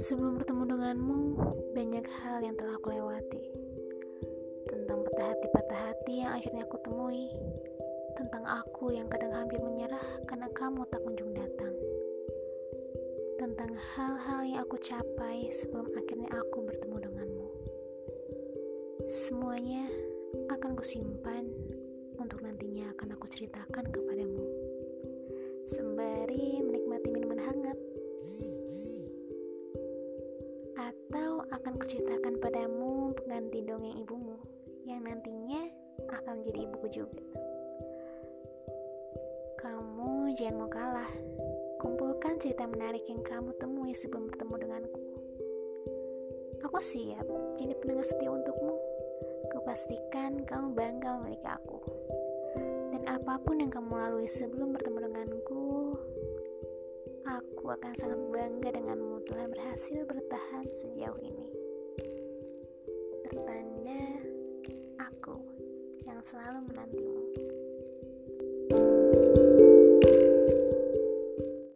Sebelum bertemu denganmu, banyak hal yang telah aku lewati. Tentang patah hati-patah hati yang akhirnya aku temui. Tentang aku yang kadang hampir menyerah karena kamu tak kunjung datang. Tentang hal-hal yang aku capai sebelum akhirnya aku bertemu denganmu. Semuanya akan kusimpan akan aku ceritakan kepadamu. Sembari menikmati minuman hangat atau akan kuceritakan padamu pengganti dongeng ibumu yang nantinya akan menjadi ibuku juga. Kamu jangan mau kalah. Kumpulkan cerita menarik yang kamu temui sebelum bertemu denganku. Aku siap jadi pendengar setia untukmu. Kupastikan kamu bangga memiliki aku. Apa pun yang kamu lalui sebelum bertemu denganku, Aku akan sangat bangga denganmu telah berhasil bertahan sejauh ini. Tertanda aku yang selalu menantimu.